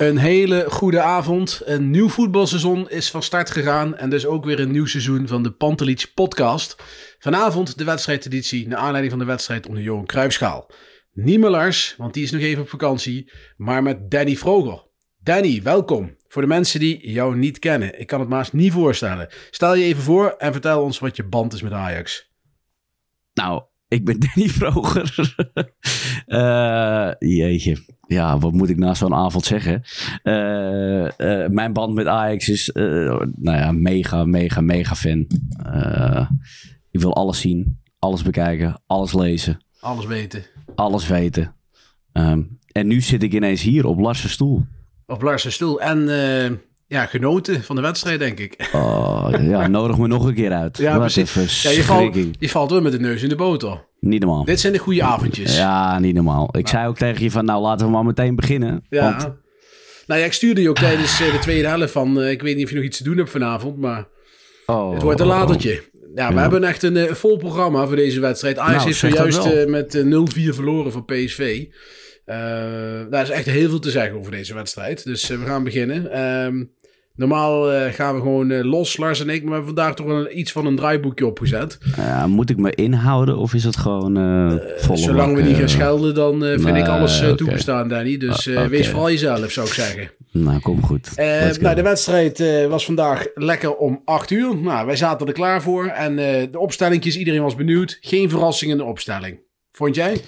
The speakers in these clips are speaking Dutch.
Een hele goede avond. Een nieuw voetbalseizoen is van start gegaan. En dus ook weer een nieuw seizoen van de Pantelich podcast. Vanavond de wedstrijdeditie naar aanleiding van de wedstrijd om de Johan Cruijffschaal. Niet want die is nog even op vakantie. Maar met Danny Vroger. Danny, welkom. Voor de mensen die jou niet kennen. Ik kan het eens niet voorstellen. Stel je even voor en vertel ons wat je band is met Ajax. Nou, ik ben Danny Vroger. Eh, jeetje. Ja, wat moet ik na zo'n avond zeggen? Eh, eh, mijn band met Ajax is, nou ja, mega, mega, mega fan. Ik wil alles zien, alles bekijken, alles lezen, Alles weten. alles weten. Ehm, en nu zit ik ineens hier op Lars' stoel. Op Lars' stoel. En ja, genoten van de wedstrijd, denk ik. Oh, ja, nodig me nog een keer uit. Ja, Wat precies. Ja, je, valt, je valt weer met de neus in de boter. Niet normaal. Dit zijn de goede avondjes. Ja, niet normaal. Ik zei ook tegen je van, nou laten we maar meteen beginnen. Ja. Want Nou ja, ik stuurde je ook tijdens eh, de tweede helft van... eh, ik weet niet of je nog iets te doen hebt vanavond, maar oh, het wordt een latertje. Ja, we hebben echt een eh, vol programma voor deze wedstrijd. Ajax Nou, heeft zojuist met eh, 0-4 verloren van PSV. Daar is echt heel veel te zeggen over deze wedstrijd. Dus we gaan beginnen. Ehm, normaal eh, gaan we gewoon eh, los, Lars en ik. Maar we hebben vandaag toch wel een- iets van een draaiboekje opgezet. Moet ik me inhouden of is het gewoon eh Zolang we niet gaan schelden, dan vind ik alles toegestaan, Danny. Dus Ah, wees vooral jezelf, zou ik zeggen. Nou, kom goed. Nou, de wedstrijd was vandaag lekker om 8 uur. Nou, wij zaten er klaar voor. En de opstellingjes, iedereen was benieuwd. Geen verrassing in de opstelling. Vond jij?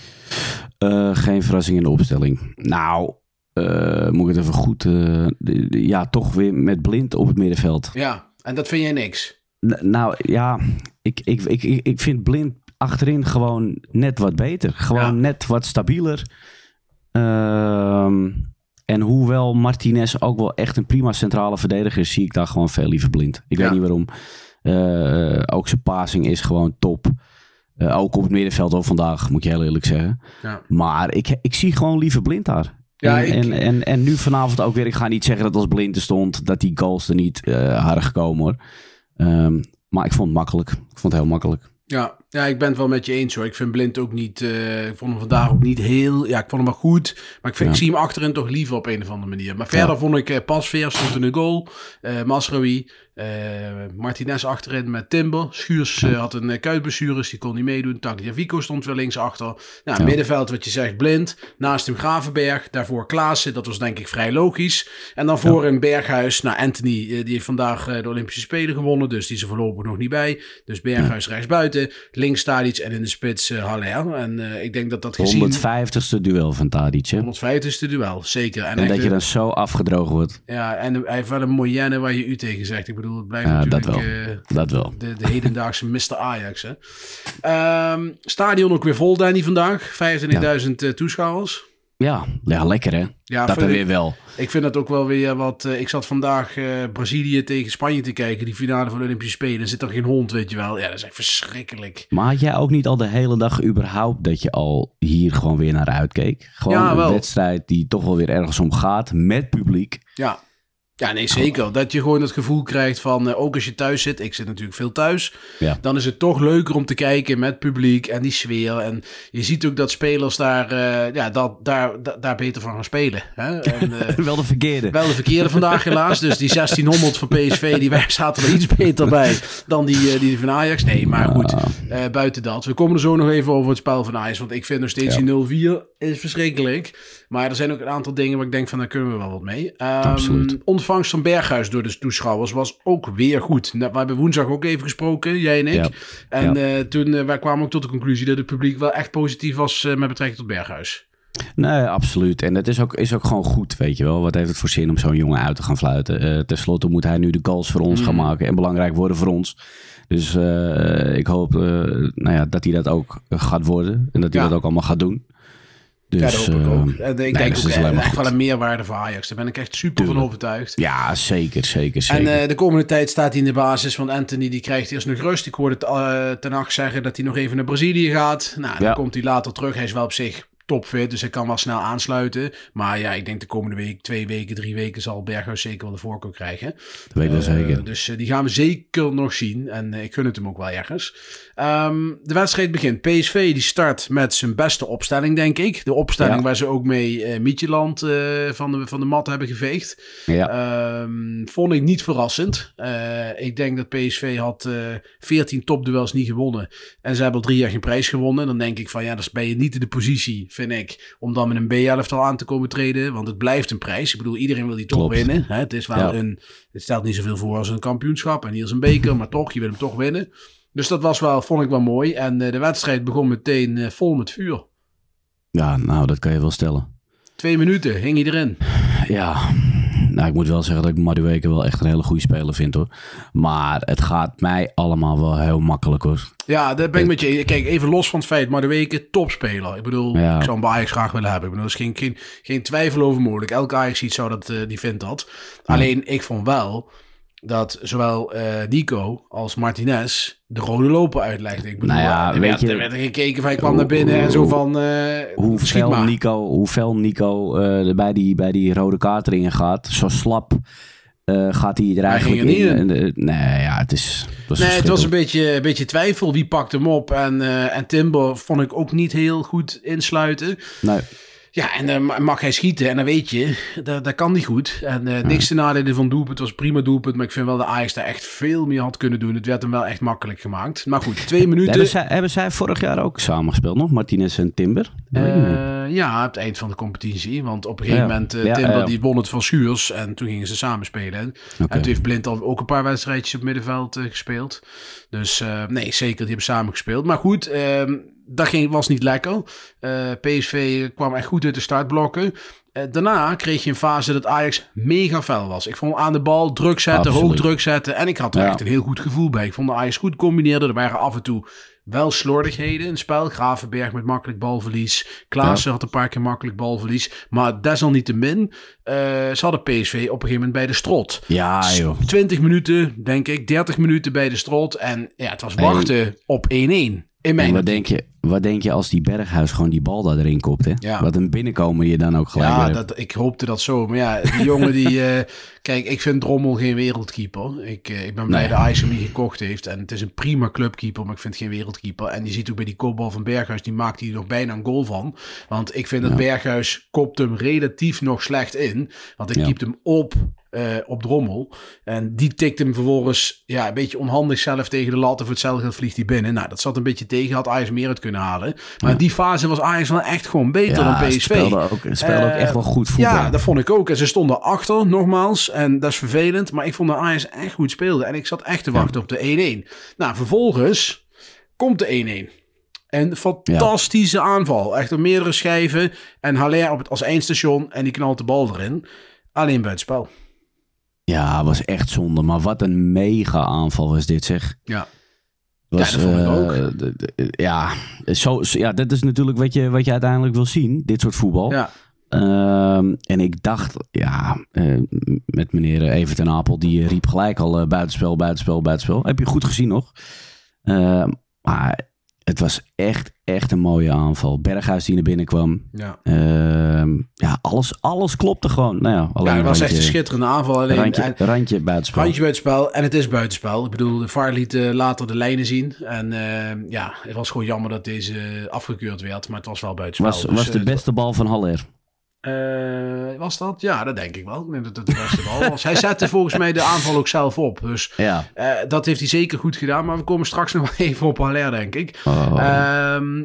Geen verrassing in de opstelling. Nou, eh, moet ik het even goed... eh, de- de- ja, toch weer met blind op het middenveld. Ja, en dat vind jij niks. N- nou, ja, ik, ik, ik, ik ik vind blind achterin gewoon net wat beter. Gewoon Ja. net wat stabieler. Ehm, en hoewel Martinez ook wel echt een prima centrale verdediger is, zie ik daar gewoon veel liever blind. Ik Ja. weet niet waarom. Eh, ook zijn passing is gewoon top. Ook op het middenveld al vandaag, moet je heel eerlijk zeggen. Ja. Maar ik, ik zie gewoon liever blind daar. Ja, en, ik- en, en, en nu vanavond ook weer. Ik ga niet zeggen dat als blind er stond, dat die goals er niet eh hadden gekomen hoor. Ehm, maar ik vond het makkelijk. Ik vond het heel makkelijk. Ja, ja, ik ben het wel met je eens hoor. Ik vind Blind ook niet... eh, ik vond hem vandaag ook niet heel... Ja, ik vond hem wel goed. Maar ik, vind, Ja. ik zie hem achterin toch liever op een of andere manier. Maar verder Ja. vond ik uh, Pasveer stond in de goal. eh Masraoui. eh, Martinez achterin met Timber. Schuurs eh, had een uh, kuitblessures, die kon niet meedoen. Tagliafico stond wel links achter. Nou, middenveld wat je zegt, Blind. Naast hem Gravenberg. Daarvoor Klaassen. Dat was denk ik vrij logisch. En dan voor een Berghuis. Nou, Anthony, eh, die heeft vandaag eh, de Olympische Spelen gewonnen. Dus die is er voorlopig nog niet bij. Dus Berghuis rechts buiten. Links Tadic en in de spits Haller. En eh, ik denk dat dat gezien... 150ste duel van Tadic. hè? 150ste duel, zeker. En, dat je dan zo afgedroogd wordt. ja, en hij heeft wel een moyenne waar je u tegen zegt. Ik bedoel, het blijft Ja, dat natuurlijk wel. eh, Dat wel. de, de hedendaagse Mr. Ajax. Hè. Ehm, stadion ook weer vol, Danny, vandaag. 25.000 eh, toeschouwers. Ja, ja lekker hè. Ja, dat er ik- weer wel. Ik vind dat ook wel weer wat... eh, ik zat vandaag eh, Brazilië tegen Spanje te kijken. Die finale van de Olympische Spelen. Er zit er geen hond, weet je wel. Ja, dat is echt verschrikkelijk. Maar had jij ook niet al de hele dag überhaupt dat je al hier gewoon weer naar uitkeek? Gewoon Ja, een wedstrijd die toch wel weer ergens om gaat met publiek. Ja. Ja, nee, zeker. Dat je gewoon het gevoel krijgt van, eh, ook als je thuis zit, ik zit natuurlijk veel thuis, Ja. dan is het toch leuker om te kijken met publiek en die sfeer. En je ziet ook dat spelers daar, eh, ja, dat, daar, da- daar beter van gaan spelen. Hè? En, eh, Wel de verkeerde. wel de verkeerde vandaag helaas. Dus die 1600 van PSV, die wij zaten er iets beter bij dan die, die van Ajax. Nee, maar goed, buiten dat. We komen er zo nog even over het spel van Ajax. Want ik vind nog steeds die 0-4 is verschrikkelijk. Maar er zijn ook een aantal dingen waar ik denk van, daar kunnen we wel wat mee. Ehm, Absoluut. Ontvangst van Berghuis door de toeschouwers was ook weer goed. Nou, We hebben woensdag ook even gesproken, jij en ik. Ja. En Ja. eh, toen eh, wij kwamen ook tot de conclusie dat het publiek wel echt positief was eh, met betrekking tot Berghuis. Nee, absoluut. En het is ook, is ook gewoon goed, weet je wel. Wat heeft het voor zin om zo'n jongen uit te gaan fluiten? Ten slotte moet hij nu de goals voor ons gaan maken en belangrijk worden voor ons. Dus ik hoop eh, nou ja, dat hij dat ook gaat worden en dat hij Ja. dat ook allemaal gaat doen. Dus, ja, dat hoop ik eh, ook. En ik nee, denk dus ook het echt wel een meerwaarde voor Ajax. Daar ben ik echt super van overtuigd. Ja, zeker, zeker, zeker. En eh, de komende tijd staat hij in de basis. Want Anthony die krijgt eerst nog rust. Ik hoorde uh, Ten Hag zeggen dat hij nog even naar Brazilië gaat. Nou, dan Ja. komt hij later terug. Hij is wel op zich topfit, dus hij kan wel snel aansluiten. Maar ja, ik denk de komende week, twee weken, drie weken zal Berghuis zeker wel de voorkeur krijgen. dat weet ik Eh, zeker. Dus eh, die gaan we zeker nog zien. En eh, ik gun het hem ook wel ergens. Ehm, de wedstrijd begint. PSV die start met zijn beste opstelling, denk ik. De opstelling Ja. waar ze ook mee Mietjeland van, de, van de mat hebben geveegd. Ja. Ehm, vond ik niet verrassend. Ik denk dat PSV had eh 14 topduels niet gewonnen. En ze hebben al drie jaar geen prijs gewonnen. Dan denk ik van ja, dan ben je niet in de positie, vind ik, om dan met een B-elftal aan te komen treden. Want het blijft een prijs. Ik bedoel, iedereen wil die toch Klopt. winnen. Hè? Het is wel Ja. een. Het stelt niet zoveel voor als een kampioenschap en hier is een beker, maar toch, je wil hem toch winnen. Dus dat was wel, vond ik wel mooi. En eh, de wedstrijd begon meteen eh, vol met vuur. ja, nou, dat kan je wel stellen. Twee minuten hing hij erin. Ja, nou, ik moet wel zeggen dat ik Madueke wel echt een hele goede speler vind hoor. Maar het gaat mij allemaal wel heel makkelijk hoor. Ja, dat ben ik met je. Kijk, even los van het feit, weken topspeler. Ik bedoel, Ja. ik zou hem bij Ajax graag willen hebben. Ik bedoel, er is geen, geen, geen twijfel over mogelijk. Elke Ajax ziet zou dat, eh, die vindt dat. Alleen, ik vond wel dat zowel eh, Nico als Martinez de rode loper uitlegden. Ik bedoel, Nou ja, er, weet werd, je- er werd gekeken van hij kwam naar binnen en zo van... eh, Hoe fel. Nico, hoe fel Nico eh, er bij, die, bij die rode kaart erin gaat. Zo slap eh, gaat hij er eigenlijk er in. in. En, eh, nee, ja, het is... Het was Nee, het was een beetje, een beetje twijfel. Wie pakt hem op? En, eh, en Timber vond ik ook niet heel goed insluiten. Nee, Ja, en dan mag hij schieten. En dan weet je, dat, dat kan niet goed. En eh, niks te nadelen van doelpunt. Het was prima doelpunt. Maar ik vind wel dat Ajax daar echt veel meer had kunnen doen. Het werd hem wel echt makkelijk gemaakt. Maar goed, twee minuten. hebben, zij, hebben zij vorig jaar ook samen gespeeld nog? Martinez en Timber? Eh, ja, aan het eind van de competitie. Want op een gegeven Ja. moment, eh, Timber die won het van Schuurs. En toen gingen ze samen spelen. En toen heeft Blind al ook een paar wedstrijdjes op middenveld eh, gespeeld. Dus eh, nee, zeker, die hebben samen gespeeld. Maar goed, ehm, dat ging, was niet lekker. Eh, PSV kwam echt goed uit de startblokken. Eh, daarna kreeg je een fase dat Ajax mega fel was. Ik vond aan de bal druk zetten, Absoluut. hoog druk zetten. En ik had er Ja. echt een heel goed gevoel bij. Ik vond de Ajax goed combineerde. Er waren af en toe wel slordigheden in het spel. Gravenberg met makkelijk balverlies. Klaassen had een paar keer makkelijk balverlies. Maar desalniettemin, eh ze hadden PSV op een gegeven moment bij de strot. Ja, joh. 20 minuten, denk ik, 30 minuten bij de strot. En ja, het was wachten op 1-1. In mijn En wat denk, je, wat denk je als die Berghuis gewoon die bal daar erin kopt? Hè? Ja. Wat een binnenkomen je dan ook gelijk Ja, dat, ik hoopte dat zo. Maar ja, die jongen die... eh, kijk, ik vind Drommel geen wereldkeeper. Ik, eh, ik ben blij dat Ajax hem gekocht heeft. En het is een prima clubkeeper, maar ik vind geen wereldkeeper. En je ziet ook bij die kopbal van Berghuis, die maakt hij nog bijna een goal van. Want ik vind dat Berghuis kopt hem relatief nog slecht in. Want hij Ja. keept hem op... eh, op Drommel. En die tikt hem vervolgens ja, een beetje onhandig zelf tegen de lat. Of hetzelfde vliegt hij binnen. Nou, dat zat een beetje tegen. Had Ajax meer uit kunnen halen. Maar die fase was Ajax wel echt gewoon beter ja, dan PSV. speelde ook, speelde ook Eh, echt wel goed voetbal. Ja, dat vond ik ook. En ze stonden achter, nogmaals. En dat is vervelend. Maar ik vond dat Ajax echt goed speelde. En ik zat echt te wachten op de 1-1. Nou, vervolgens komt de 1-1. Een fantastische aanval. Echt op meerdere schijven. En Haller op het, als eindstation. En die knalt de bal erin. Alleen buitenspel. Ja, was echt zonde. Maar wat een mega aanval was dit, zeg. Ja. Was, Ja, dat vond ik eh, ook. ja, zo, ja, dat is natuurlijk wat je, wat je uiteindelijk wil zien. Dit soort voetbal. Ja. Ehm, en ik dacht, ja, eh, met meneer Evert en Apel, die riep gelijk al eh, buitenspel, buitenspel, buitenspel. Heb je goed gezien nog. Ehm, maar het het was echt, echt een mooie aanval. Berghuis die naar binnen kwam. Ja. Ehm, ja, alles, alles klopte gewoon. Nou ja, alleen Ja, het was randje, echt een schitterende aanval. Alleen, randje, en- randje buitenspel. Randje buitenspel en het is buitenspel. Ik bedoel, de VAR liet eh, later de lijnen zien. En eh, ja, het was gewoon jammer dat deze eh, afgekeurd werd, maar het was wel buitenspel. was, Dus, was de eh, beste bal van Haller. Eh, was dat? Ja, dat denk ik wel. Ik denk dat het de beste bal was. Hij zette volgens mij de aanval ook zelf op. Dus Ja. eh, dat heeft hij zeker goed gedaan. Maar we komen straks nog wel even op Haller, denk ik. Oh. Ehm,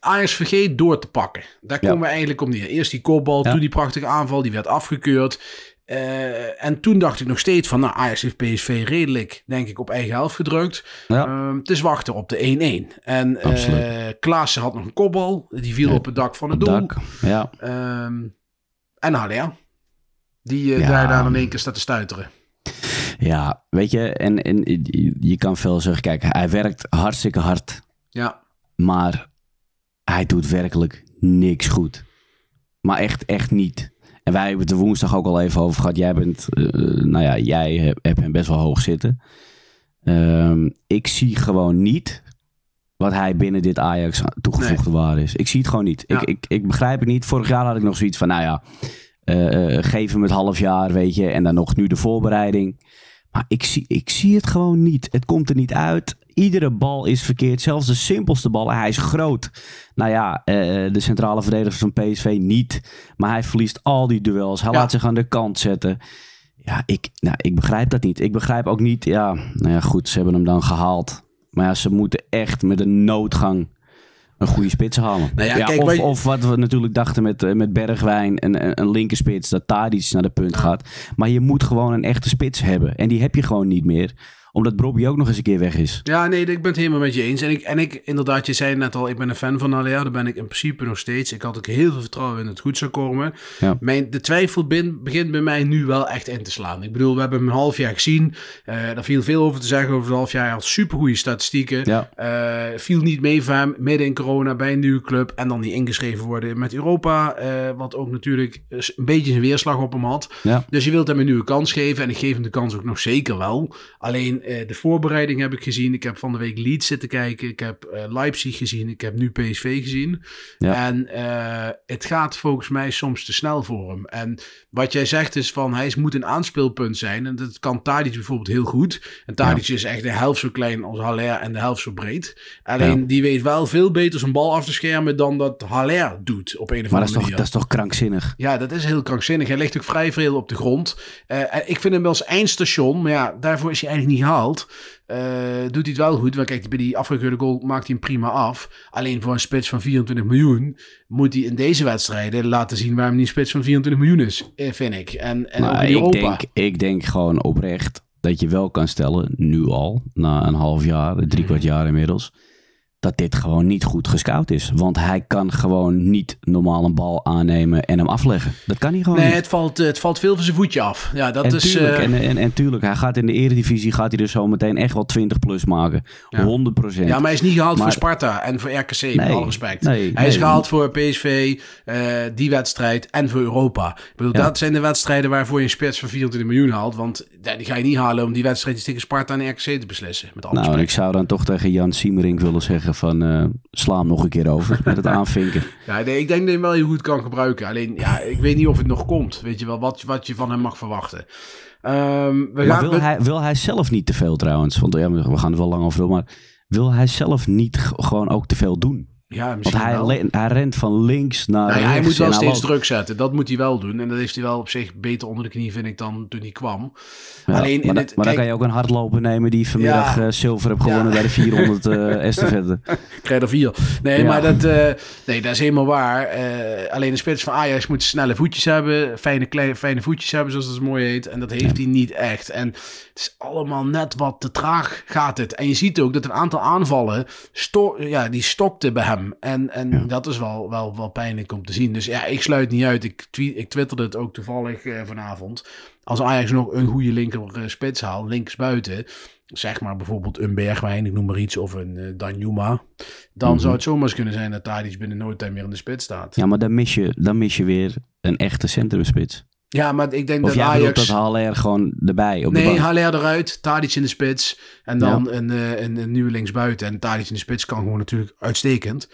Ajax vergeet door te pakken. Daar Ja. komen we eigenlijk om neer. Eerst die kopbal, Ja. toen die prachtige aanval, die werd afgekeurd. Eh, en toen dacht ik nog steeds van, nou, Ajax heeft PSV redelijk, denk ik, op eigen helft gedrukt. Ja. Ehm, het is wachten op de 1-1. En Absoluut. Klaassen had nog een kopbal, die viel Ja, op het dak van het Op doel. dak. Ja. Ehm, en Haller, die eh, Ja. daar, daar in één keer staat te stuiteren. ja, weet je, en, en je- je kan veel zeggen. Kijk, hij werkt hartstikke hard. Ja, Maar hij doet werkelijk niks goed. Maar echt, echt niet. En wij hebben het er woensdag ook al even over gehad. Jij bent, eh, nou ja, jij hebt, hebt hem best wel hoog zitten. Ehm, ik zie gewoon niet wat hij binnen dit Ajax toegevoegde waarde is. Ik zie het gewoon niet. Ja. Ik, ik, ik begrijp het niet. Vorig jaar had ik nog zoiets van, nou ja, eh, geef hem het half jaar, weet je. En dan nog nu de voorbereiding. Maar ik zie, ik zie het gewoon niet. Het komt er niet uit. Iedere bal is verkeerd. Zelfs de simpelste bal. Hij is groot. Nou ja, eh, de centrale verdedigers van PSV niet. Maar hij verliest al die duels. Hij Ja. laat zich aan de kant zetten. Ja, ik, nou, ik begrijp dat niet. Ik begrijp ook niet. Ja, nou ja, goed, ze hebben hem dan gehaald. Maar ja, ze moeten echt met een noodgang een goede spits halen. Nou ja, ja, kijk, of, of wat we natuurlijk dachten met, eh, met Bergwijn, een, een, linkerspits, dat Tadic naar de punt gaat. Maar je moet gewoon een echte spits hebben. En die heb je gewoon niet meer. Omdat Bobby ook nog eens een keer weg is. Ja, nee, ik ben het helemaal met je eens. En ik, en ik inderdaad, je zei net al, ik ben een fan van Haller. Daar ben ik in principe nog steeds. Ik had ook heel veel vertrouwen in dat het goed zou komen. Ja. Mijn, de twijfel bin- begint bij mij nu wel echt in te slaan. Ik bedoel, we hebben hem een half jaar gezien. Eh daar viel veel over te zeggen over het half jaar. Hij had supergoeie statistieken. Ja. Eh, viel niet mee van hem, midden in corona bij een nieuwe club. En dan niet ingeschreven worden met Europa. eh, wat ook natuurlijk een beetje zijn weerslag op hem had. Ja. Dus je wilt hem een nieuwe kans geven. En ik geef hem de kans ook nog zeker wel. Alleen de voorbereiding heb ik gezien. Ik heb van de week Leeds zitten kijken. Ik heb eh, Leipzig gezien. Ik heb nu PSV gezien. Ja. En eh, het gaat volgens mij soms te snel voor hem. En wat jij zegt is van hij moet een aanspeelpunt zijn. En dat kan Tadic bijvoorbeeld heel goed. En Tadic is echt de helft zo klein als Haller en de helft zo breed. Alleen Ja. die weet wel veel beter zijn bal af te schermen dan dat Haller doet op een of Maar andere dat is, toch, manier. dat is toch krankzinnig? Ja, dat is heel krankzinnig. Hij ligt ook vrij veel op de grond. Eh, ik vind hem wel als eindstation, maar ja, daarvoor is hij eigenlijk niet gehaald. Eh, doet hij het wel goed. Want kijk, bij die afgekeurde goal maakt hij hem prima af. Alleen voor een spits van 24 miljoen moet hij in deze wedstrijden laten zien waarom hij een spits van 24 miljoen is, eh, vind ik. En, en ook Maar ik, denk, ik denk gewoon oprecht dat je wel kan stellen, nu al, na een half jaar, drie kwart jaar inmiddels, dat dit gewoon niet goed gescout is. Want hij kan gewoon niet normaal een bal aannemen en hem afleggen. Dat kan hij gewoon Nee, niet. het valt, het valt veel van zijn voetje af. Ja, dat En is... tuurlijk, eh, en, en, en tuurlijk, hij gaat in de eredivisie gaat hij er zo meteen echt wel 20 plus maken. 100 procent. Ja, maar hij is niet gehaald Maar- voor Sparta en voor RKC, met Nee, alle respect. nee, hij is gehaald voor PSV, eh, die wedstrijd, en voor Europa. Ik bedoel, Ja. dat zijn de wedstrijden waarvoor je een spits van 24 miljoen haalt. Want ja, die ga je niet halen om die wedstrijd tegen Sparta en RKC te beslissen. Met alle Nou, ik zou dan toch tegen Jan Siemering willen zeggen van eh, sla hem nog een keer over met het aanvinken. Ja, nee, ik denk dat hij hem wel heel goed kan gebruiken. Alleen, ja, ik weet niet of het nog komt. Weet je wel, wat, wat je van hem mag verwachten. Ehm, we Maar wil we- hij, wil hij zelf niet te veel trouwens? Want ja, we gaan er wel lang over door, maar wil hij zelf niet gewoon ook te veel doen? Ja, misschien hij, wel. hij rent van links naar Nou ja, hij moet wel steeds loopt- druk zetten. Dat moet hij wel doen. En dat heeft hij wel op zich beter onder de knie, vind ik, dan toen hij kwam. Ja, Alleen in maar, dan- het, maar dan kan je ook een hardloper nemen die vanmiddag Ja. eh, zilver heeft gewonnen bij de 400 eh estafette. Krijg er vier. Nee, maar dat, eh, nee, dat is helemaal waar. Eh, alleen de spits van Ajax moet snelle voetjes hebben. Fijne, kleine, fijne voetjes hebben, zoals het mooi heet. En dat heeft hij niet echt. En het is allemaal net wat te traag gaat het. En je ziet ook dat een aantal aanvallen, sto ja, die stokten bij hem. En, en dat is wel, wel, wel pijnlijk om te zien. Dus ja, ik sluit niet uit. Ik, tweet, ik twitterde het ook toevallig eh, vanavond. Als Ajax nog een goede linker eh, spits haalt, links buiten zeg maar bijvoorbeeld een Bergwijn, ik noem maar iets, of een uh, Danjuma, dan Mhm. zou het zomaar eens kunnen zijn dat Tadic binnen nooit tijd meer in de spits staat. Ja, maar dan mis, je, dan mis je weer een echte centrumspits. Ja, maar ik denk Of dat Ajax... dat Haller gewoon erbij op de Nee? Haller eruit, Tadic in de spits. En dan een, eh, een, een nieuwe linksbuiten. En Tadic in de spits kan gewoon natuurlijk uitstekend.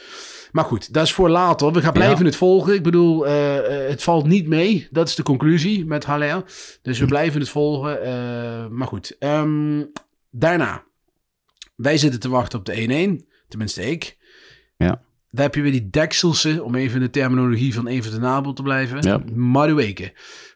Maar goed, dat is voor later. We gaan blijven Ja. het volgen. Ik bedoel, eh, eh, het valt niet mee. Dat is de conclusie met Haller. Dus Hm. we blijven het volgen. maar goed, Ehm, daarna. Wij zitten te wachten op de 1-1. Tenminste, ik. Ja. Daar heb je weer die dekselse, om even in de terminologie van even de Nabel te blijven. Ja. Madueke.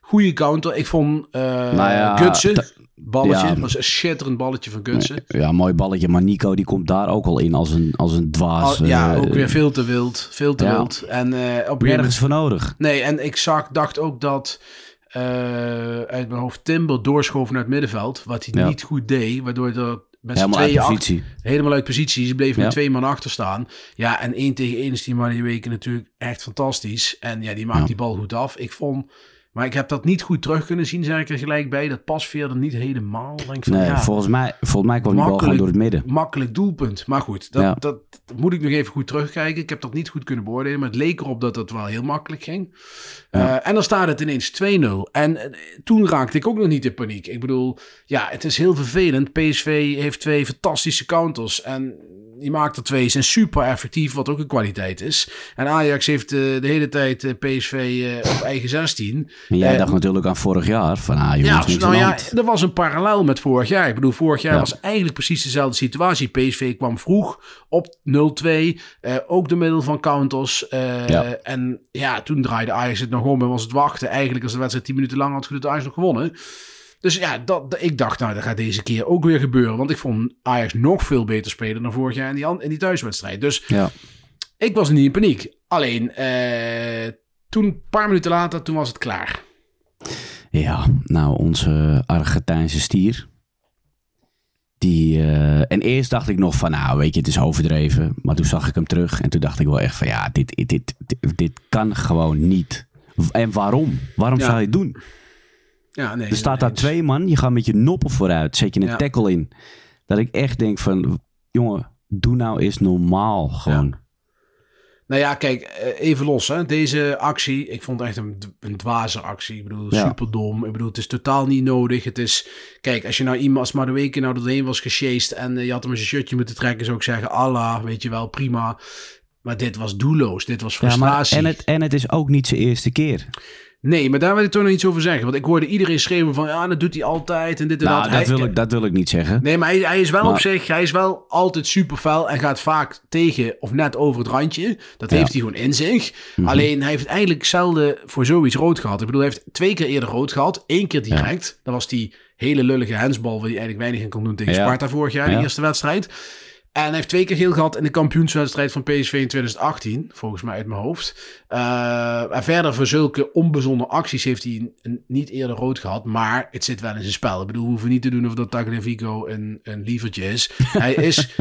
Goeie counter. Ik vond eh Nou ja, Gutsen, balletje, ja. was een schitterend balletje van Gutsen. Ja, mooi balletje. Maar Nico die komt daar ook al in als een, als een dwaas. Al- ja, eh, ook weer veel te wild. Veel te ja. wild. En eh, op Nergens voor nodig. Nee, en ik zag, dacht ook dat eh, uit mijn hoofd Timber doorschoof naar het middenveld. Wat hij Ja. niet goed deed. Waardoor er met z'n Helemaal uit positie. helemaal uit positie. Ze bleven Ja. met twee man achter staan. Ja, en één tegen één is die maar die weken natuurlijk echt fantastisch. En ja, die maakt Ja. die bal goed af. Ik vond... Maar ik heb dat niet goed terug kunnen zien, zeg ik er gelijk bij. Dat pas verder niet helemaal. Denk ik van, Nee, ja, volgens, mij, volgens mij kwam die bal gewoon door het midden. Makkelijk doelpunt. Maar goed, dat, Ja. dat, moet ik nog even goed terugkijken. Ik heb dat niet goed kunnen beoordelen. Maar het leek erop dat het wel heel makkelijk ging. Ja. Eh, en dan staat het ineens 2-0. En eh, toen raakte ik ook nog niet in paniek. Ik bedoel, ja, het is heel vervelend. PSV heeft twee fantastische counters. En die maakt er twee. Zijn super effectief, wat ook een kwaliteit is. En Ajax heeft eh, de hele tijd eh, PSV eh, op eigen 16. En jij dacht natuurlijk aan vorig jaar. Van, ah jongens, Ja, nou de ja, er was een parallel met vorig jaar. Ik bedoel, vorig jaar Ja. was eigenlijk precies dezelfde situatie. PSV kwam vroeg op 0-2. eh, ook door middel van counters. Ja. En ja, toen draaide Ajax het nog om en was het wachten. Eigenlijk als de wedstrijd 10 minuten lang had, had Ajax nog gewonnen. Dus ja, dat, ik dacht, nou, dat gaat deze keer ook weer gebeuren. Want ik vond Ajax nog veel beter spelen dan vorig jaar in die, in die thuiswedstrijd. Dus Ja. ik was niet in paniek. Alleen, eh, toen, een paar minuten later, toen was het klaar. Ja, nou, onze Argentijnse stier. Die, eh, en eerst dacht ik nog van, nou, weet je, het is overdreven. Maar toen zag ik hem terug en toen dacht ik wel echt van, ja, dit, dit, dit, dit, dit kan gewoon niet. En waarom? Waarom Ja. zou je het doen? Ja, nee, Er staat daar eens. twee man, je gaat met je noppen vooruit, zet je een Ja. tackle in. Dat ik echt denk van, jongen, doe nou eens normaal gewoon. Nou ja, kijk, eh, even los. Hè. Deze actie, ik vond het echt een, een dwaze actie. Ik bedoel, Ja. superdom. Ik bedoel, het is totaal niet nodig. Het is, kijk, als je nou iemand als maar de weken nou doorheen was gesjeest en eh, je had hem een shirtje moeten trekken, zou ik zeggen, Allah, weet je wel, prima. Maar dit was doelloos. Dit was Ja, maar, frustratie. en, het, en het is ook niet zijn eerste keer. Nee, maar daar wil ik toch nog iets over zeggen. Want ik hoorde iedereen schreeuwen van, ja, dat doet hij altijd en dit en Nou, dat. dat Hij- wil, ik, dat wil ik niet zeggen. Nee, maar hij, hij is wel Maar- op zich, hij is wel altijd super fel en gaat vaak tegen of net over het randje. Dat Ja. heeft hij gewoon in zich. Mhm. Alleen hij heeft eigenlijk zelden voor zoiets rood gehad. Ik bedoel, hij heeft twee keer eerder rood gehad. Eén keer direct. Dat was die hele lullige hensbal waar hij eigenlijk weinig in kon doen tegen Ja. Sparta vorig jaar, Ja. de eerste wedstrijd. En hij heeft twee keer geel gehad in de kampioenswedstrijd van PSV in 2018, volgens mij uit mijn hoofd. Eh, en verder voor zulke onbezonnen acties heeft hij niet eerder rood gehad, maar het zit wel in zijn spel. Ik bedoel, we hoeven niet te doen of dat Tagliafico een, een lievertje is. Hij is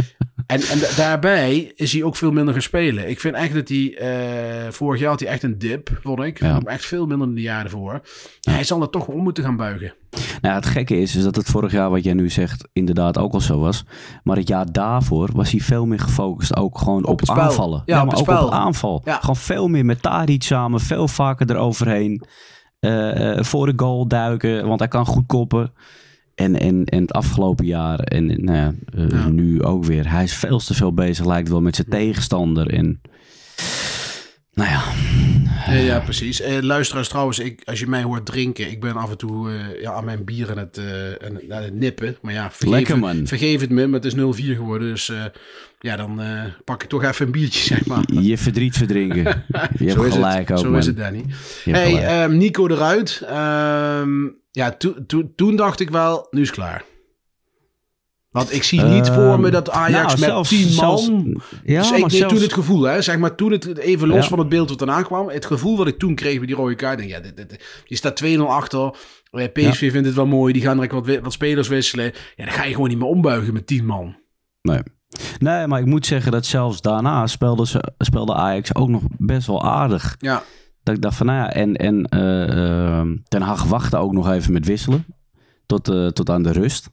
en, en da- daarbij is hij ook veel minder gaan spelen. Ik vind echt dat hij, eh, vorig jaar had hij echt een dip, vond ik. Ja. Echt veel minder dan de jaren ervoor. Hij zal er toch om moeten gaan buigen. Nou, het gekke is, is dat het vorig jaar, wat jij nu zegt, inderdaad ook al zo was. Maar het jaar daarvoor was hij veel meer gefocust ook gewoon op, het aanvallen. Ja, op maar het ook spel. op aanval. Gewoon veel meer met Tadic samen, veel vaker eroverheen. Eh, voor de goal duiken, want hij kan goed koppen. En, en, en het afgelopen jaar en nou ja, eh, Ja. nu ook weer. Hij is veel te veel bezig, lijkt wel, met zijn tegenstander. En nou ja, Ja, ja precies. Eh, luisteraars trouwens, ik, als je mij hoort drinken, ik ben af en toe eh, ja, aan mijn bier aan het, eh, aan, aan het nippen. Maar ja, vergeef, Lekker, het- man. vergeef het me, maar het is 0-4 geworden. Dus ja, dan pak ik toch even een biertje, zeg maar. je verdriet verdrinken. Je hebt Zo is gelijk het. ook, Zo man. is het, Danny. Hey, ehm, Nico eruit. Ehm, ja, to- to- toen dacht ik wel, nu is klaar. Want ik zie niet Ehm, voor me dat Ajax nou, met zelfs- 10 man... zelfs- ja, dus ik, zelfs- toen het gevoel, hè, zeg maar, toen het even los Ja. van het beeld wat daarna kwam, het gevoel wat ik toen kreeg bij die rode kaart, denk, ja, dit, dit, je staat 2-0 achter, eh, PSV vindt het wel mooi, die gaan direct wat, wat spelers wisselen, ja, dan ga je gewoon niet meer ombuigen met 10 man. Nee. Nee, maar ik moet zeggen dat zelfs daarna speelde, ze, speelde Ajax ook nog best wel aardig. Ja, Dat ik dacht van, nou ja, en, en eh, Ten Hag wachtte ook nog even met wisselen. Tot, eh, tot aan de rust.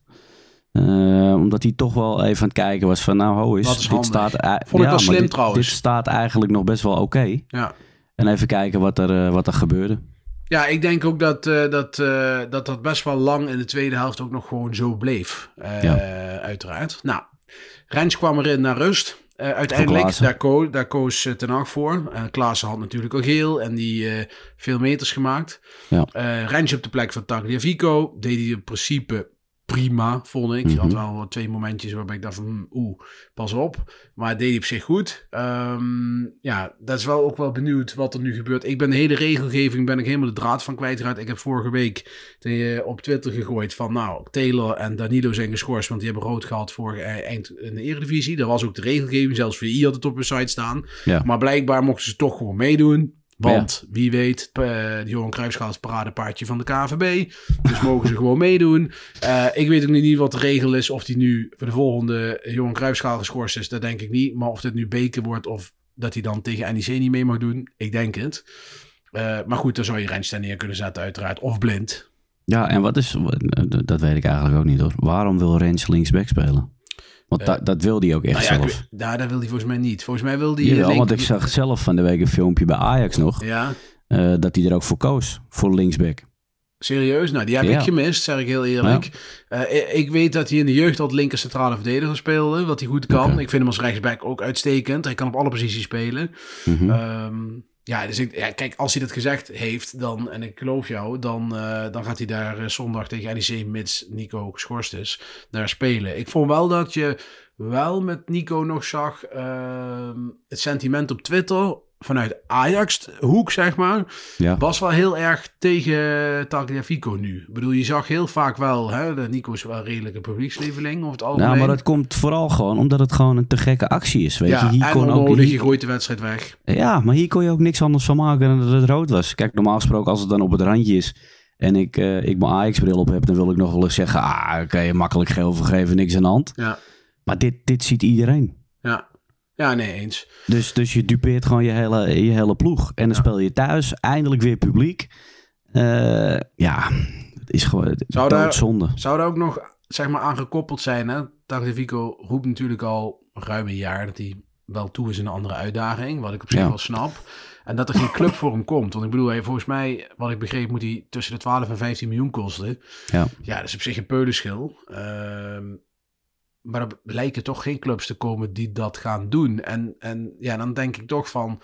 Eh, omdat hij toch wel even aan het kijken was van, nou ho. Wat is dit handig. staat, Vond wel maar slim dit, trouwens. Dit staat eigenlijk nog best wel oké. ja. En even kijken wat er, wat er gebeurde. Ja, ik denk ook dat, dat, dat dat best wel lang in de tweede helft ook nog gewoon zo bleef. Ja. Uiteraard. Nou, Rens kwam erin naar rust. Eh, uiteindelijk, daar, ko daar koos eh, Ten Hag voor. Eh Klaassen had natuurlijk al geel en die veel meters gemaakt. Ja. Op de plek van Tagliafico. Deed hij in principe prima, vond ik. Mhm. Had wel wat twee momentjes waarbij ik dacht van, hmm, oeh, pas op. Maar het deed op zich goed. Ehm, ja, dat is wel ook wel benieuwd wat er nu gebeurt. Ik ben de hele regelgeving, ben ik helemaal de draad van kwijtgeraakt. Ik heb vorige week op Twitter gegooid van, nou, Taylor en Danilo zijn geschorst, want die hebben rood gehad voor eh, eind in de Eredivisie. Dat was ook de regelgeving, zelfs VI had het op hun site staan. Ja. Maar blijkbaar mochten ze toch gewoon meedoen. Want wie weet, eh, de Johan Cruijffschaal is paradepaardje van de KVB. Dus mogen ze gewoon meedoen. Eh, ik weet ook niet wat de regel is. Of die nu voor de volgende Johan Cruijffschaal geschorst is, dat denk ik niet. Maar of dit nu Beker wordt of dat hij dan tegen NEC niet mee mag doen, ik denk het. Eh, maar goed, dan zou je Rens neer kunnen zetten uiteraard. Of blind. Ja, en wat is... Dat weet ik eigenlijk ook niet hoor. Waarom wil Rens linksback spelen? Want dat, dat wil hij ook echt Nou ja, zelf. daar, wil hij volgens mij niet. Volgens mij wil hij... Jawel, link- want ik zag zelf van de week een filmpje bij Ajax nog. Ja, eh, dat hij er ook voor koos. Voor linksback. serieus? Nou, die heb Ja. ik gemist, zeg ik heel eerlijk. Eh, ik- ik weet dat hij in de jeugd al linker centrale verdediger speelde. Wat hij goed kan. Ik vind hem als rechtsback ook uitstekend. Hij kan op alle posities spelen. Ehm, ja, dus ik, ja, kijk, als hij dat gezegd heeft, dan, en ik geloof jou, dan, eh, dan gaat hij daar eh, zondag tegen NEC, mits Nico geschorst is, naar spelen. Ik vond wel dat je wel met Nico nog zag ehm, het sentiment op Twitter vanuit Ajax hoek, zeg maar, ja. was wel heel erg tegen Tagliafico nu. Ik bedoel, je zag heel vaak wel, hè, de Nico is wel redelijk een publiekslieveling over het algemeen. Nou, maar dat komt vooral gewoon omdat het gewoon een te gekke actie is. Weet ja, je, hier en kon ook, onnodig, je hier- gooit de wedstrijd weg. ja, maar hier kon je ook niks anders van maken dan dat het rood was. Kijk, normaal gesproken als het dan op het randje is en ik, eh, ik mijn Ajax-bril op heb, dan wil ik nog wel eens zeggen, ah, oké, makkelijk geel vergeven, niks aan de hand. Ja, Maar dit, dit ziet iedereen. Ja. Nee, eens. Dus, dus je dupeert gewoon je hele, je hele ploeg. En dan speel je thuis, eindelijk weer publiek. Eh, ja, het is gewoon Zou daar- doodzonde. Zou er ook nog zeg maar aan gekoppeld zijn? Hè? Tagliafico roept natuurlijk al ruim een jaar dat hij wel toe is in een andere uitdaging. Wat ik op zich Ja. wel snap. En dat er geen club voor hem komt. Want ik bedoel, hij, volgens mij, wat ik begreep, moet hij tussen de 12 en 15 miljoen kosten. Ja. Ja, dat is op zich een peulenschil. Ehm, maar er lijken toch geen clubs te komen die dat gaan doen. En, en ja, dan denk ik toch van...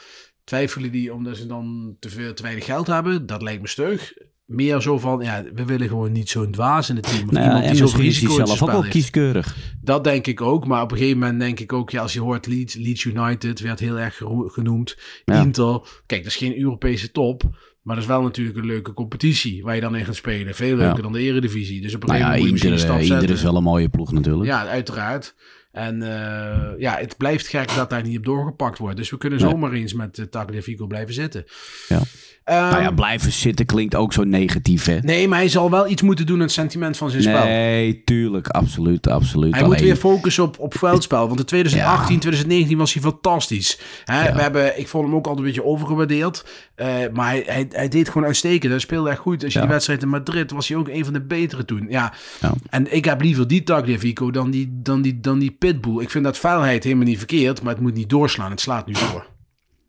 Twijfelen die omdat ze dan te, veel, te weinig geld hebben? Dat lijkt me stug. Meer zo van, ja, we willen gewoon niet zo'n dwaas in het team. Of Nou iemand die is hij risico zelf ook wel kieskeurig. Dat denk ik ook. Maar op een gegeven moment denk ik ook, ja, als je hoort Leeds, Leeds United, werd heel erg genoemd. Ja. Inter. Kijk, dat is geen Europese top. Maar dat is wel natuurlijk een leuke competitie waar je dan in gaat spelen. Veel leuker Ja. dan de Eredivisie. Dus op een Nou gegeven ja, moment moet je ieder, misschien een stap ieder zetten. is wel een mooie ploeg natuurlijk. Ja, uiteraard. En eh, ja, het blijft gek dat daar niet op doorgepakt wordt. Dus we kunnen Nee. zomaar eens met uh, Tagliafico blijven zitten. Ja. Ehm, nou ja, blijven zitten klinkt ook zo negatief, hè? nee, maar hij zal wel iets moeten doen aan het sentiment van zijn spel. Nee, tuurlijk, absoluut, absoluut. Hij moet weer focussen op, op veldspel. Want in 2018, Ja. 2019 was hij fantastisch. Hè, Ja. we hebben, ik vond hem ook altijd een beetje overgewaardeerd. Eh, maar hij, hij, hij deed gewoon uitstekend. Hij speelde echt goed. Als je die wedstrijd in Madrid was hij ook een van de betere toen. Ja. Ja. En ik heb liever die Tagliafico dan die, dan, die, dan die Pitbull. Ik vind dat vuilheid helemaal niet verkeerd. Maar het moet niet doorslaan. Het slaat nu door.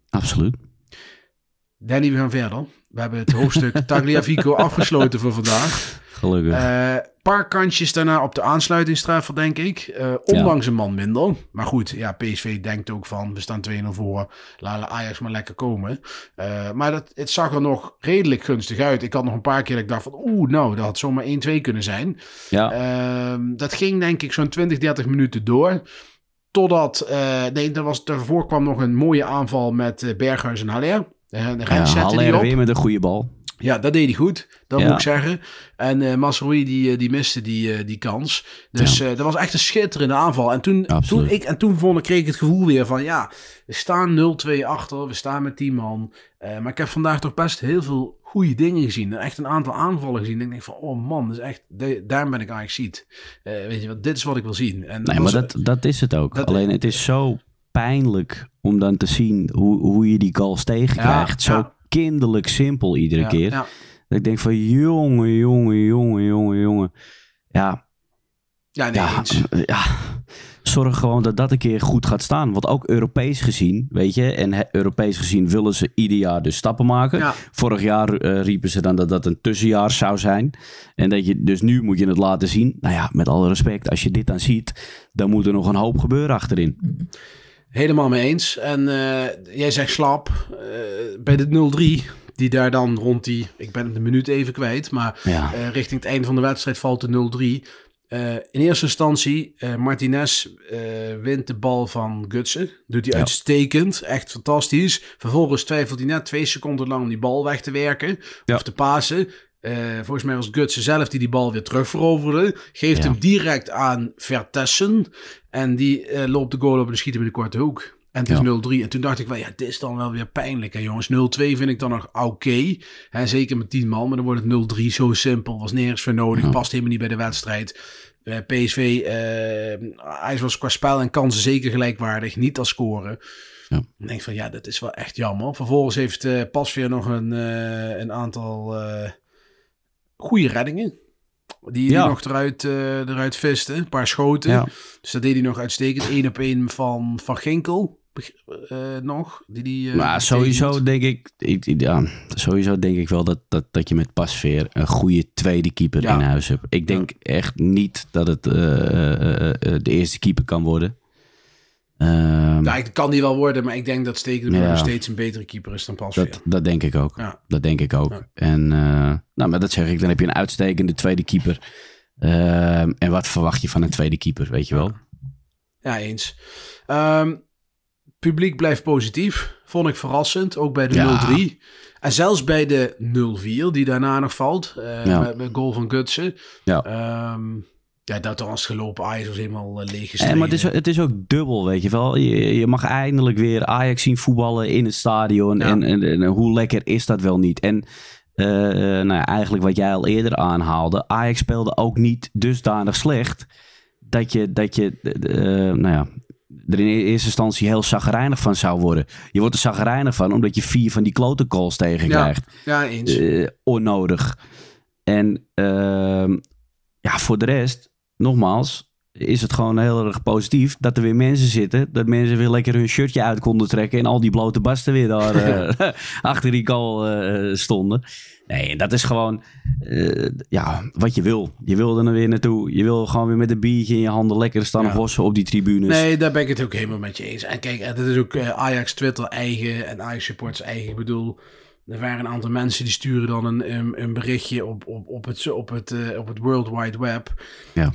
Absoluut. Danny, we gaan verder. We hebben het hoofdstuk Tagliafico afgesloten voor vandaag. Gelukkig. Eh paar kantjes daarna op de aansluitingstreffer, denk ik. Eh, ondanks een man minder. Maar goed, ja, PSV denkt ook van, we staan 2-0 voor. Laten Ajax maar lekker komen. Eh, maar dat, het zag er nog redelijk gunstig uit. Ik had nog een paar keer dat ik dacht van, oeh, nou, dat had zomaar 1-2 kunnen zijn. ja, Ehm, dat ging denk ik zo'n 20, 30 minuten door. Totdat, nee, er was, daarvoor kwam nog een mooie aanval met Berghuis en Haller. De ja die weer met een goede bal. Ja, dat deed hij goed. Dat Ja. moet ik zeggen. En eh Masroei die, eh, die miste die, eh, die kans. Dus dat was echt een schitterende aanval. En toen, Absoluut. toen, ik, en toen vond ik, kreeg ik het gevoel weer van... Ja, we staan 0-2 achter. We staan met 10 man. Maar ik heb vandaag toch best heel veel goede dingen gezien. En echt een aantal aanvallen gezien. En ik denk van, oh man, dat is echt, de- daar ben ik eigenlijk ziet. Weet je wat, dit is wat ik wil zien. En Nee, maar dat, dat is het ook. dat- Alleen het is zo pijnlijk om dan te zien hoe, hoe je die goals tegenkrijgt. Ja, zo kinderlijk simpel iedere keer. Dat ik denk van jongen, jongen, jongen, jongen, jongen. Ja, ja nee, ja. Zorg gewoon dat dat een keer goed gaat staan. Want ook Europees gezien, weet je, en Europees gezien willen ze ieder jaar dus stappen maken. Ja. Vorig jaar eh, riepen ze dan dat dat een tussenjaar zou zijn. En dat je, dus nu moet je het laten zien. Nou ja, met alle respect, als je dit dan ziet, dan moet er nog een hoop gebeuren achterin. Helemaal mee eens. En eh, jij zegt slap. eh, bij de 0-3, die daar dan rond die... Ik ben de minuut even kwijt. Maar Ja. eh, richting het einde van de wedstrijd valt de 0-3. Eh, in eerste instantie, Martinez wint de bal van Gutsen. Doet hij Ja. uitstekend. Echt fantastisch. Vervolgens twijfelt hij net twee seconden lang om die bal weg te werken. Ja. Of te pasen. Eh, volgens mij was Gutsen zelf die die bal weer terugveroverde. Geeft Ja. hem direct aan Vertessen. En die eh, loopt de goal op en schiet hem in de korte hoek. En het is Ja. 0-3. En toen dacht ik wel, ja, dit is dan wel weer pijnlijk. Hè, jongens, 0-2 vind ik dan nog oké. Zeker met 10 man. Maar dan wordt het 0-3 zo simpel. Was nergens voor nodig. Ja. Past helemaal niet bij de wedstrijd. Eh, PSV, hij was qua spel en kansen zeker gelijkwaardig. Niet als scoren. Ja. Ik denk van, ja, dat is wel echt jammer. Vervolgens heeft Pasveer nog een, een aantal goede reddingen. Die Ja. hij nog eruit, eh, eruit viste. Een paar schoten. Ja. Dus dat deed hij nog uitstekend. Eén op één van Van Ginkel. eh, nog. Die, die, eh, Maar sowieso denk ik, ja, sowieso denk ik wel dat, dat, dat je met Pasveer een goede tweede keeper Ja. in huis hebt. Ik denk echt niet dat het de eerste keeper kan worden. Ehm, Ja, het kan die wel worden, maar ik denk dat Stekelenburg Ja. nog steeds een betere keeper is dan Pasveer. dat, dat denk ik ook. Ja. Dat denk ik ook. Ja. En uh, nou, maar dat zeg ik, dan heb je een uitstekende tweede keeper. Ehm, en wat verwacht je van een tweede keeper, weet je wel? Ja, eens. Um, publiek blijft positief. Vond ik verrassend. Ook bij de Ja. 0-3. En zelfs bij de 0-4, die daarna nog valt. Uh, met, met goal van Gutsen. Ja. Um, ja, dat was gelopen. Ajax was helemaal uh, leeg En, maar het is, het is ook dubbel, weet je wel. Je, je mag eindelijk weer Ajax zien voetballen in het stadion. Ja. En, en, en hoe lekker is dat wel niet? En uh, nou ja, eigenlijk wat jij al eerder aanhaalde. Ajax speelde ook niet dusdanig slecht. Dat je, dat je uh, nou ja, er in eerste instantie heel zagrijnig van zou worden. Je wordt er zagrijnig van omdat je vier van die klote calls tegenkrijgt. Ja, ja eens. Uh, onnodig. En uh, ja, voor de rest, nogmaals, is het gewoon heel erg positief dat er weer mensen zitten. Dat mensen weer lekker hun shirtje uit konden trekken. En al die blote basten weer daar uh, achter die goal uh, stonden. Nee, dat is gewoon uh, ja, wat je wil. Je wil er weer naartoe. Je wil gewoon weer met een biertje in je handen lekker staan ja. hossen op die tribunes. Nee, daar ben ik het ook helemaal met je eens. En kijk, het is ook Ajax Twitter eigen en Ajax Supports eigen. Ik bedoel, er waren een aantal mensen die sturen dan een, een, een berichtje op, op, op, het, op, het, op het World Wide Web. Ja.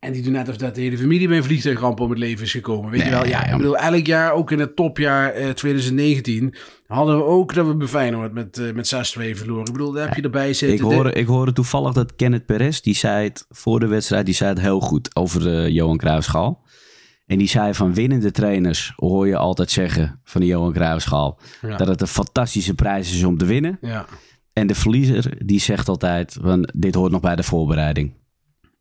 En die doen net of dat de hele familie bij een vliegtuigramp om het leven is gekomen. Weet nee, je wel? Ja, ik bedoel, elk jaar, ook in het topjaar uh, 2019, hadden we ook dat we bij Feyenoord met, uh, met 6-2 verloren. Ik bedoel, daar heb je erbij zitten. Ik hoorde, ik hoorde toevallig dat Kenneth Perez, die zei het voor de wedstrijd, die zei het heel goed over uh, Johan Cruijffschaal. En die zei van winnende trainers hoor je altijd zeggen van de Johan Cruijffschaal ja. dat het een fantastische prijs is om te winnen. Ja. En de verliezer die zegt altijd van dit hoort nog bij de voorbereiding.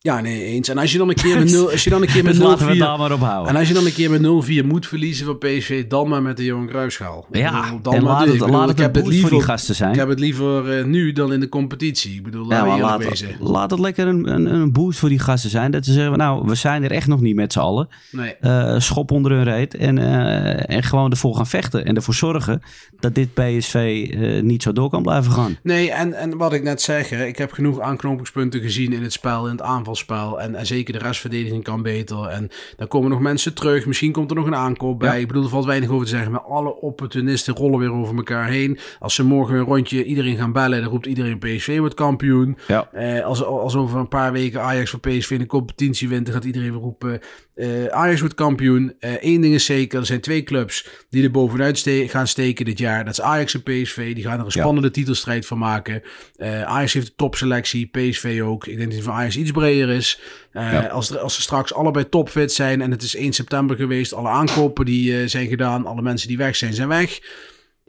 Ja, nee, eens. En als je dan een keer met 0 als je dan een keer met 0-4 laten we daar maar op houden. En als je dan een keer met 0-4 moet verliezen van PSV, dan maar met de Johan Cruijffschaal. Ja, bedoel, dan en maar laat het, Ik bedoel, laat ik het heb het liever voor die gasten zijn. Ik heb het liever uh, nu dan in de competitie. Ik bedoel, ja, laat, wezen. laat het lekker een, een, een, boost voor die gasten zijn. Dat ze zeggen, nou, we zijn er echt nog niet met z'n allen. Nee. Uh, schop onder hun reet en, uh, en gewoon ervoor gaan vechten. En ervoor zorgen dat dit PSV niet zo door kan blijven gaan. Nee, en, en wat ik net zeg, hè, ik heb genoeg aanknopingspunten gezien in het spel, in het aanvalspel. En, en zeker de restverdediging kan beter. En dan komen nog mensen terug. Misschien komt er nog een aankoop bij. Ja. Ik bedoel, er valt weinig over te zeggen. Maar alle opportunisten rollen weer over elkaar heen. Als ze morgen een rondje iedereen gaan bellen, dan roept iedereen PSV wordt kampioen. Ja. Uh, als, als over een paar weken Ajax voor PSV in de competitie wint, dan gaat iedereen weer roepen uh, Ajax wordt kampioen. Eén uh, ding is zeker, er zijn twee clubs die er bovenuit ste gaan steken dit jaar. Dat is Ajax en PSV. Die gaan er een spannende ja. titelstrijd van maken. Uh, Ajax heeft een topselectie, PSV ook. Ik denk dat die van Ajax iets breder is. Ja. als, er, als ze straks allebei topfit zijn en het is 1 september geweest, alle aankopen die zijn gedaan, alle mensen die weg zijn, zijn weg.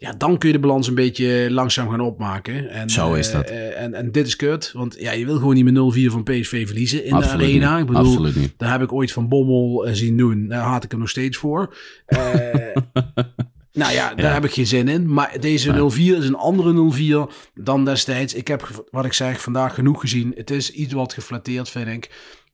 Ja, dan kun je de balans een beetje langzaam gaan opmaken. En, Zo is dat. Uh, en, en dit is kut, want ja, je wil gewoon niet met 0-4 van PSV verliezen in Absoluut de arena. Niet. Ik bedoel, Absoluut niet. daar heb ik ooit van Bommel zien doen. Daar haat ik hem nog steeds voor. Nou ja, daar ja. heb ik geen zin in. Maar deze ja. 04 is een andere 04 dan destijds. Ik heb, wat ik zeg, vandaag genoeg gezien. Het is iets wat geflatteerd, vind ik.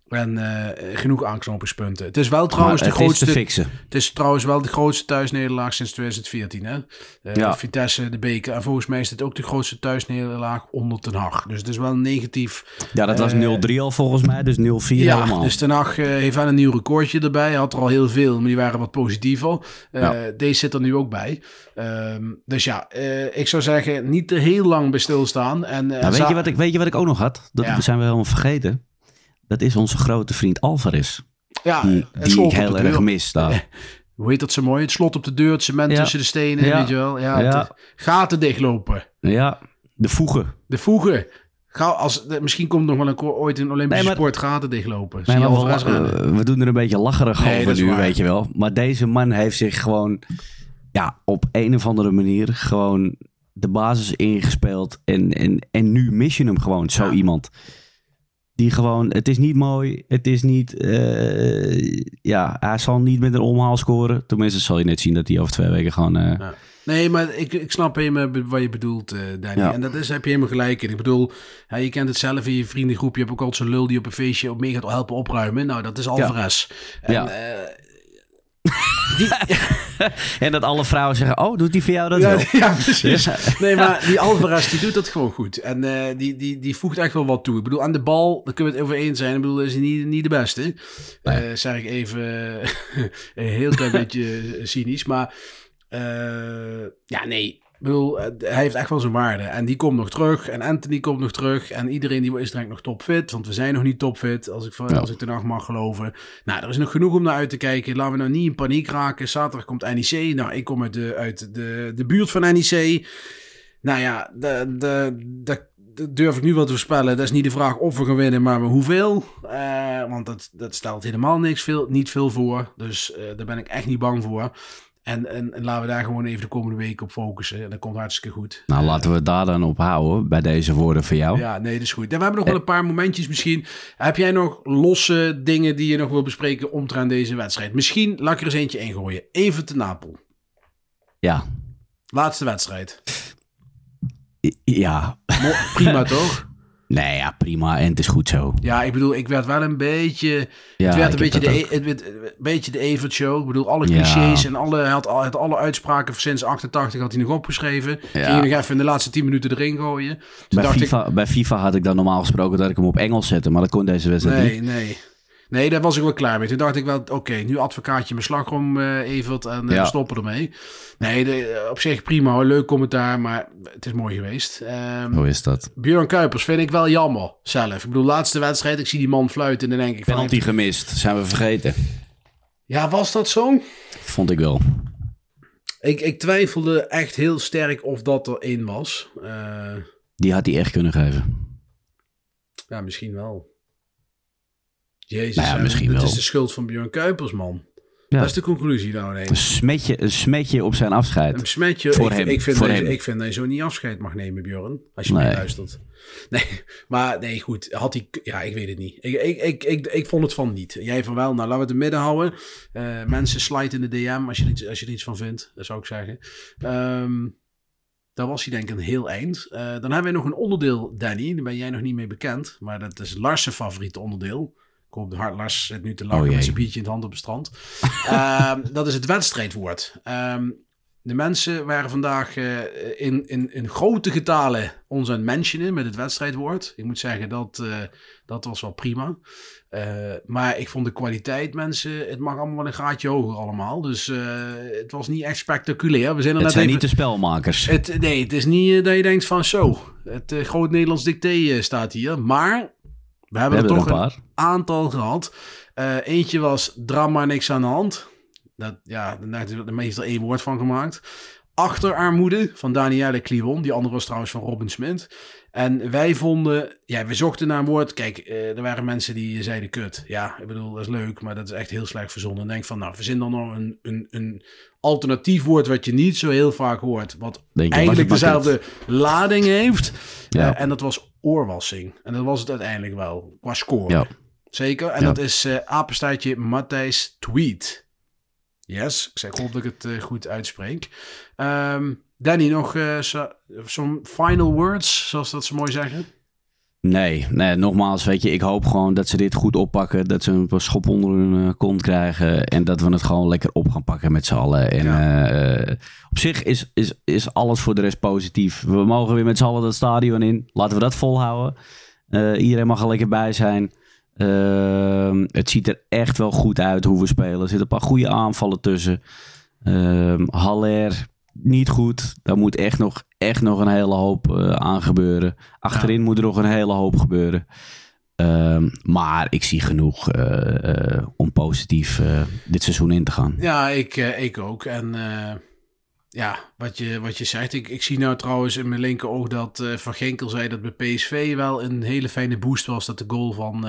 En eh, genoeg aanknopingspunten. Het is wel trouwens Maar de het grootste. te fixen. Het is trouwens wel de grootste thuisnederlaag sinds 2014. Hè? Eh, Ja. Vitesse, de beker. En volgens mij is dit ook de grootste thuisnederlaag onder Ten Hag. Dus het is wel negatief. Ja, dat was Eh, 0-3 al volgens mij, dus 0-4 Ja, helemaal. dus Ten Hag eh, heeft wel een nieuw recordje erbij. Hij had er al heel veel, maar die waren wat positiever. Eh, Ja. Deze zit er nu ook bij. Ehm, dus ja, eh, ik zou zeggen, niet te heel lang bij stilstaan. En, eh, Nou, weet, je wat ik, weet je wat ik ook nog had? Dat Ja. zijn we helemaal vergeten. Dat is onze grote vriend Alvarez. ja, Die, ik heel erg mis daar. Hoe heet dat zo mooi? Het slot op de deur, het cement Ja. tussen de stenen, Ja. weet je wel. Ja, Ja. het- gaten dichtlopen. Ja, de voegen. De voegen. Ga, als, de- misschien komt nog wel een, ooit een Olympische Nee, maar- sport gaten dichtlopen. Nee, maar we, eh, we doen er een beetje lacherig Nee, over nu, waar. weet je wel. Maar deze man heeft zich gewoon ja, op een of andere manier gewoon de basis ingespeeld. En, en, en nu mis je hem gewoon, zo Ja. iemand. Die gewoon, het is niet mooi, het is niet, eh, ja, hij zal niet met een omhaal scoren. Tenminste, zal je net zien dat hij over twee weken gewoon... eh, Ja. Nee, maar ik, ik snap helemaal wat je bedoelt, eh Danny. Ja. En dat is, heb je helemaal gelijk in. Ik bedoel, hè, je kent het zelf in je vriendengroep. Je hebt ook altijd zo'n lul die op een feestje op mee gaat helpen opruimen. Nou, dat is Alvarez. En, Eh, En dat alle vrouwen zeggen, oh, doet hij voor jou dat ja, wel? ja, precies. Nee, maar die Alvarez die doet dat gewoon goed. En eh, die, die, die voegt echt wel wat toe. Ik bedoel, aan de bal, daar kunnen we het over eens zijn. Ik bedoel, is hij niet, niet de beste. Eh zeg ik even een heel klein beetje cynisch. Maar eh, ja, nee. Ik bedoel, eh, hij heeft echt wel zijn waarde. En die komt nog terug. En Anthony komt nog terug. En iedereen die is direct nog topfit. Want we zijn nog niet topfit, als ik, als ik de nacht mag geloven. Nou, er is nog genoeg om naar uit te kijken. Laten we nou niet in paniek raken. Zaterdag komt NEC. Nou, ik kom uit de, uit de, de buurt van NEC. Nou ja, de, de, de, dat durf ik nu wel te voorspellen. Dat is niet de vraag of we gaan winnen, maar hoeveel. Eh, want dat, dat stelt helemaal niks veel, niet veel voor. Dus eh, daar ben ik echt niet bang voor. En, en, en laten we daar gewoon even de komende week op focussen. En dat komt hartstikke goed. Nou, laten we daar dan op houden, bij deze woorden van jou. Ja, nee, dat is goed. En we hebben nog wel een paar momentjes misschien. Heb jij nog losse dingen die je nog wil bespreken omtrent deze wedstrijd? Misschien laat ik er eens eentje ingooien. Even te Napel. Ja. Laatste wedstrijd. Ja. Prima toch? Nee, ja, prima. En het is goed zo. Ja, ik bedoel, ik werd wel een beetje... Ja, het werd een beetje de, e- het werd een beetje de Evert show. Ik bedoel, alle Ja. clichés en alle, hij had, al- hij had alle uitspraken sinds 88 had hij nog opgeschreven. Ja. Ging je nog even in de laatste 10 minuten erin gooien. Bij dacht FIFA, bij FIFA had ik dan normaal gesproken dat ik hem op Engels zette, maar dat kon deze wedstrijd nee, niet. nee. Nee, daar was ik wel klaar mee. Toen dacht ik wel, oké, nu advocaatje mijn slagroom, eh Evert, en eh, Ja. we stoppen ermee. Nee, de, op zich prima hoor, leuk commentaar, maar het is mooi geweest. Ehm Hoe is dat? Björn Kuipers vind ik wel jammer zelf. Ik bedoel, laatste wedstrijd, ik zie die man fluiten en dan denk ik van... Penalty gemist, zijn we vergeten. Ja, was dat zo? Vond ik wel. Ik, ik twijfelde echt heel sterk of dat er één was. Eh, Die had hij echt kunnen geven. ja, misschien wel. Jezus, Nou ja, misschien het wel. is de schuld van Björn Kuipers, man. Ja. Dat is de conclusie nou Een ineens. smetje, een smetje op zijn afscheid. Een smetje. Voor ik, hem, Ik vind, voor dat hem. ik vind dat je zo niet afscheid mag nemen, Björn. Als je Nee. luistert. Nee, maar nee, goed. Had hij... Ja, ik weet het niet. Ik, ik, ik, ik, ik vond het van niet. Jij van wel. Nou, laten we het in midden houden. Eh, mensen, slide in de DM als je, er iets, als je er iets van vindt. Dat zou ik zeggen. Ehm daar was hij denk ik een heel eind. Eh, dan hebben we nog een onderdeel, Danny. Daar ben jij nog niet mee bekend. Maar dat is Lars' favoriete onderdeel. Hoop de Lars zit nu te lachen Oh met zijn biertje in de hand op het strand. Ehm, dat is het wedstrijdwoord. Ehm, de mensen waren vandaag eh, in, in, in grote getalen ons aan het mentionen met het wedstrijdwoord. Ik moet zeggen, dat, eh, dat was wel prima. Eh, maar ik vond de kwaliteit, mensen, het mag allemaal wel een graadje hoger allemaal. Dus het was niet echt spectaculair. We zijn er Het net zijn even... niet de spelmakers. Het, nee, het is niet dat je denkt van zo, het groot Nederlands dicté staat hier. Maar we hebben, We er hebben toch er een een, aantal gehad. Eh, eentje was drama niks aan de hand. Dat, ja, daar heeft er meestal één woord van gemaakt. Achterarmoede van Danielle Clivon. Die andere was trouwens van Robin Smit. En wij vonden, ja, we zochten naar een woord. Kijk, eh, er waren mensen die zeiden kut. Ja, ik bedoel, dat is leuk, maar dat is echt heel slecht verzonnen. En denk van, nou, verzin dan nog een, een, een alternatief woord wat je niet zo heel vaak hoort. Wat Denk eigenlijk het dezelfde lading heeft. Ja. Eh, en dat was oorwassing. En dat was het uiteindelijk wel, qua score. Ja. Zeker. En Ja. dat is eh apenstaartje Matthijs Tweet. Yes, ik zeg, hoop dat ik het goed uitspreek. Ehm, Danny, nog zo- zo'n final words, zoals dat ze mooi zeggen? Nee, nee, nogmaals, weet je, ik hoop gewoon dat ze dit goed oppakken. Dat ze een schop onder hun eh, kont krijgen. En dat we het gewoon lekker op gaan pakken met z'n allen. En eh, op zich is, is, is alles voor de rest positief. We mogen weer met z'n allen dat stadion in. Laten we dat volhouden. Iedereen mag er lekker bij zijn. Ehm, het ziet er echt wel goed uit hoe we spelen. Er zitten een paar goede aanvallen tussen. Ehm Haller, niet goed. Daar moet echt nog, echt nog een hele hoop eh, aan gebeuren. Achterin moet er nog een hele hoop gebeuren. Ehm, maar ik zie genoeg eh, eh, om positief dit seizoen in te gaan. Ja, ik, ik ook. En ja, wat je, wat je zegt. Ik, ik zie nou trouwens in mijn linker oog dat Van Genkel zei dat bij PSV wel een hele fijne boost was dat de goal van,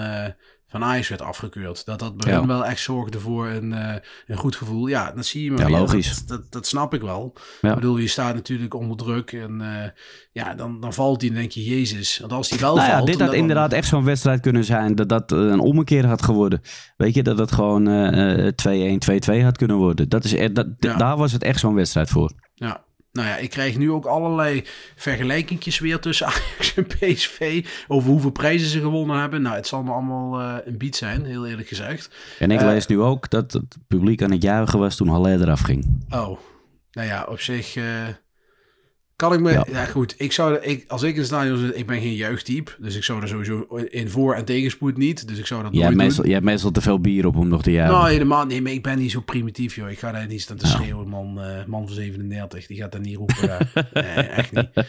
van Ajax werd afgekeurd. Dat dat bij Ja. hen wel echt zorgde voor een, eh, een goed gevoel. Ja, dat zie je maar Ja, weer. logisch. Dat, dat, dat snap ik wel. Ja. Ik bedoel, je staat natuurlijk onder druk en eh, ja, dan, dan valt hij en denk je, jezus. Want als hij wel Nou valt... dit had dan- inderdaad echt zo'n wedstrijd kunnen zijn. Dat dat eh, een ommekeer had geworden. Weet je, dat het gewoon eh, 2-1, 2-2 had kunnen worden. Dat is, echt- dat. Daar was het echt zo'n wedstrijd voor. Ja. Nou ja, ik krijg nu ook allerlei vergelijkingjes weer tussen Ajax en PSV. Over hoeveel prijzen ze gewonnen hebben. Nou, het zal me allemaal eh, een bied zijn, heel eerlijk gezegd. En ik Eh, lees nu ook dat het publiek aan het juichen was toen Haller eraf ging. Oh, nou ja, op zich eh, kan ik me... Ja. Ja. goed, ik zou, ik, als ik in het stadion zit, ik ben geen juichtype. Dus ik zou er sowieso in voor- en tegenspoed niet. Dus ik zou dat Jij nooit meestal, doen. jij hebt meestal te veel bier op om nog te juichen. Nou, helemaal nee, maar ik ben niet zo primitief, joh. Ik ga daar niet staan te schreeuwen, man, eh, man van 37. Die gaat daar niet roepen. nee, echt niet. Nee,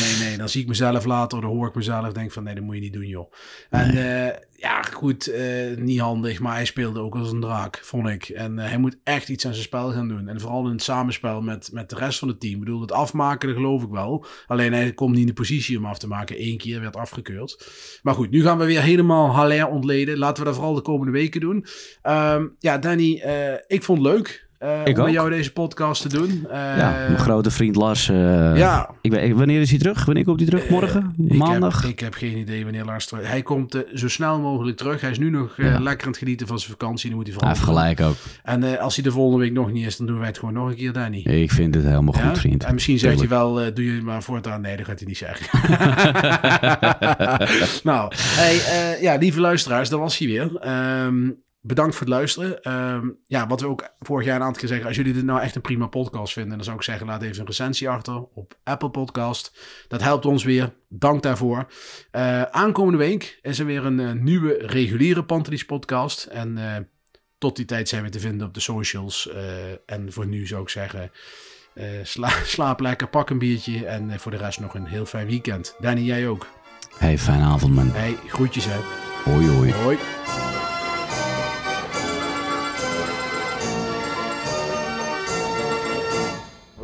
nee, nee. Dan zie ik mezelf later, dan hoor ik mezelf, denk van, nee, dat moet je niet doen, joh. En eh, ja, goed, eh, niet handig, maar hij speelde ook als een draak, vond ik. En eh, hij moet echt iets aan zijn spel gaan doen. En vooral in het samenspel met, met de rest van het team. Ik bedoel, het afmaken, dat geloof ik wel. Alleen hij komt niet in de positie om af te maken. Eén keer werd afgekeurd. Maar goed, nu gaan we weer helemaal Haller ontleden. Laten we dat vooral de komende weken doen. Ehm, ja, Danny, eh, ik vond het leuk eh, Ik om met jou deze podcast te doen. Eh, ja, mijn grote vriend Lars. eh, ja. ik wanneer is hij terug? Wanneer komt hij terug? Morgen? Ik Maandag? Heb, ik heb geen idee wanneer Lars terug... Hij komt eh, zo snel mogelijk terug. Hij is nu nog eh, Ja. lekker aan het genieten van zijn vakantie. Dan moet hij vooral heeft gelijk ook. En eh, als hij de volgende week nog niet is, dan doen wij het gewoon nog een keer, Danny. Ik vind het helemaal Ja? goed, vriend. En misschien zegt hij wel, eh, doe je maar voortaan. Nee, dat gaat hij niet zeggen. nou, hey, eh, ja, lieve luisteraars, dat was hij weer. Ehm, bedankt voor het luisteren. Ehm, ja, wat we ook vorig jaar een aantal keer zeggen. Als jullie dit nou echt een prima podcast vinden, dan zou ik zeggen, laat even een recensie achter op Apple Podcast. Dat helpt ons weer. Dank daarvoor. Eh, aankomende week is er weer een eh, nieuwe reguliere Pantelis podcast. En eh, tot die tijd zijn we te vinden op de socials. en voor nu zou ik zeggen, sla- slaap lekker, pak een biertje. En voor de rest nog een heel fijn weekend. Danny, jij ook. Hey, fijne avond, man. Hey, groetjes hè. Hoi, hoi. Hoi.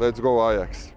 Let's go Ajax.